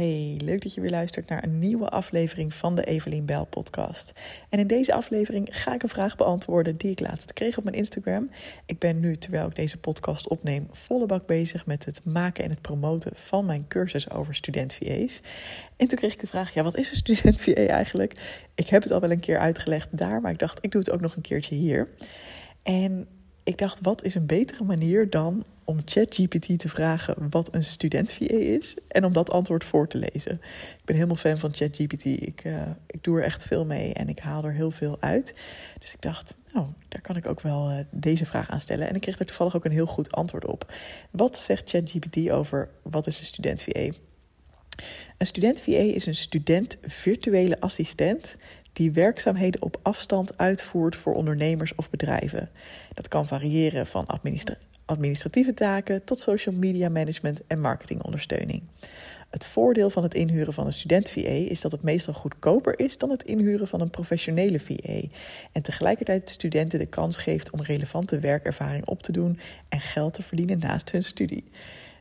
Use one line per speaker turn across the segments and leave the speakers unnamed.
Hey, leuk dat je weer luistert naar een nieuwe aflevering van de Evelien Bell podcast. En in deze aflevering ga ik een vraag beantwoorden die ik laatst kreeg op mijn Instagram. Ik ben nu, terwijl ik deze podcast opneem, volle bak bezig met het maken en het promoten van mijn cursus over student VA's. En toen kreeg ik de vraag, ja, wat is een student VA eigenlijk? Ik heb het al wel een keer uitgelegd daar, maar ik dacht, ik doe het ook nog een keertje hier. En ik dacht, wat is een betere manier dan om ChatGPT te vragen wat een student VA is en om dat antwoord voor te lezen. Ik ben helemaal fan van ChatGPT. Ik, uh, ik doe er echt veel mee en ik haal er heel veel uit. Dus ik dacht, nou, daar kan ik ook wel uh, deze vraag aan stellen. En ik kreeg er toevallig ook een heel goed antwoord op. Wat zegt ChatGPT over wat is een student VA? Een student VA is een student virtuele assistent die werkzaamheden op afstand uitvoert voor ondernemers of bedrijven. Dat kan variëren van administratieve taken tot social media management en marketingondersteuning. Het voordeel van het inhuren van een student-VA is dat het meestal goedkoper is dan het inhuren van een professionele VA. En tegelijkertijd studenten de kans geeft om relevante werkervaring op te doen en geld te verdienen naast hun studie.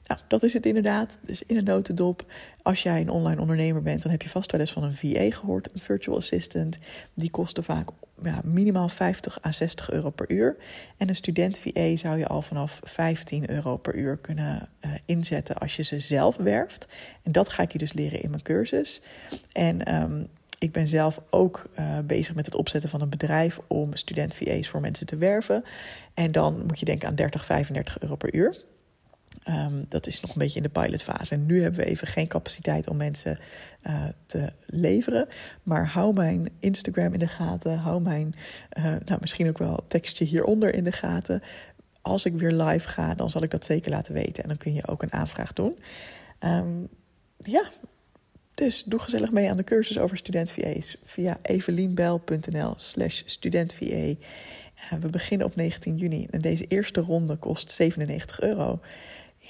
Nou, dat is het inderdaad. Dus in een notendop, als jij een online ondernemer bent, dan heb je vast wel eens van een VA gehoord, een virtual assistant. Die kosten vaak ja, minimaal 50 à 60 euro per uur. En een student VA zou je al vanaf 15 euro per uur kunnen uh, inzetten als je ze zelf werft. En dat ga ik je dus leren in mijn cursus. En um, ik ben zelf ook uh, bezig met het opzetten van een bedrijf om student VA's voor mensen te werven. En dan moet je denken aan 30, 35 euro per uur. Um, dat is nog een beetje in de pilotfase. En nu hebben we even geen capaciteit om mensen uh, te leveren. Maar hou mijn Instagram in de gaten. Hou mijn, uh, nou, misschien ook wel tekstje hieronder in de gaten. Als ik weer live ga, dan zal ik dat zeker laten weten. En dan kun je ook een aanvraag doen. Um, ja, dus doe gezellig mee aan de cursus over student VA's via evelienbel.nl slash studentva. Uh, we beginnen op 19 juni en deze eerste ronde kost 97 euro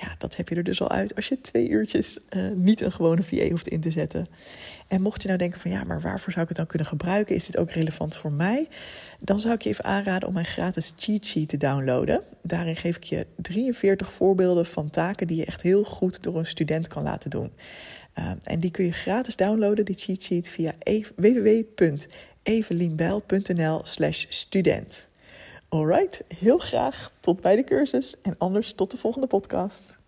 ja, dat heb je er dus al uit als je twee uurtjes uh, niet een gewone VA hoeft in te zetten. En mocht je nou denken van ja, maar waarvoor zou ik het dan kunnen gebruiken? Is dit ook relevant voor mij? Dan zou ik je even aanraden om mijn gratis cheat sheet te downloaden. Daarin geef ik je 43 voorbeelden van taken die je echt heel goed door een student kan laten doen. Uh, en die kun je gratis downloaden, die cheat sheet, via e www.evelienbijl.nl slash student. Alright, heel graag tot bij de cursus en anders tot de volgende podcast.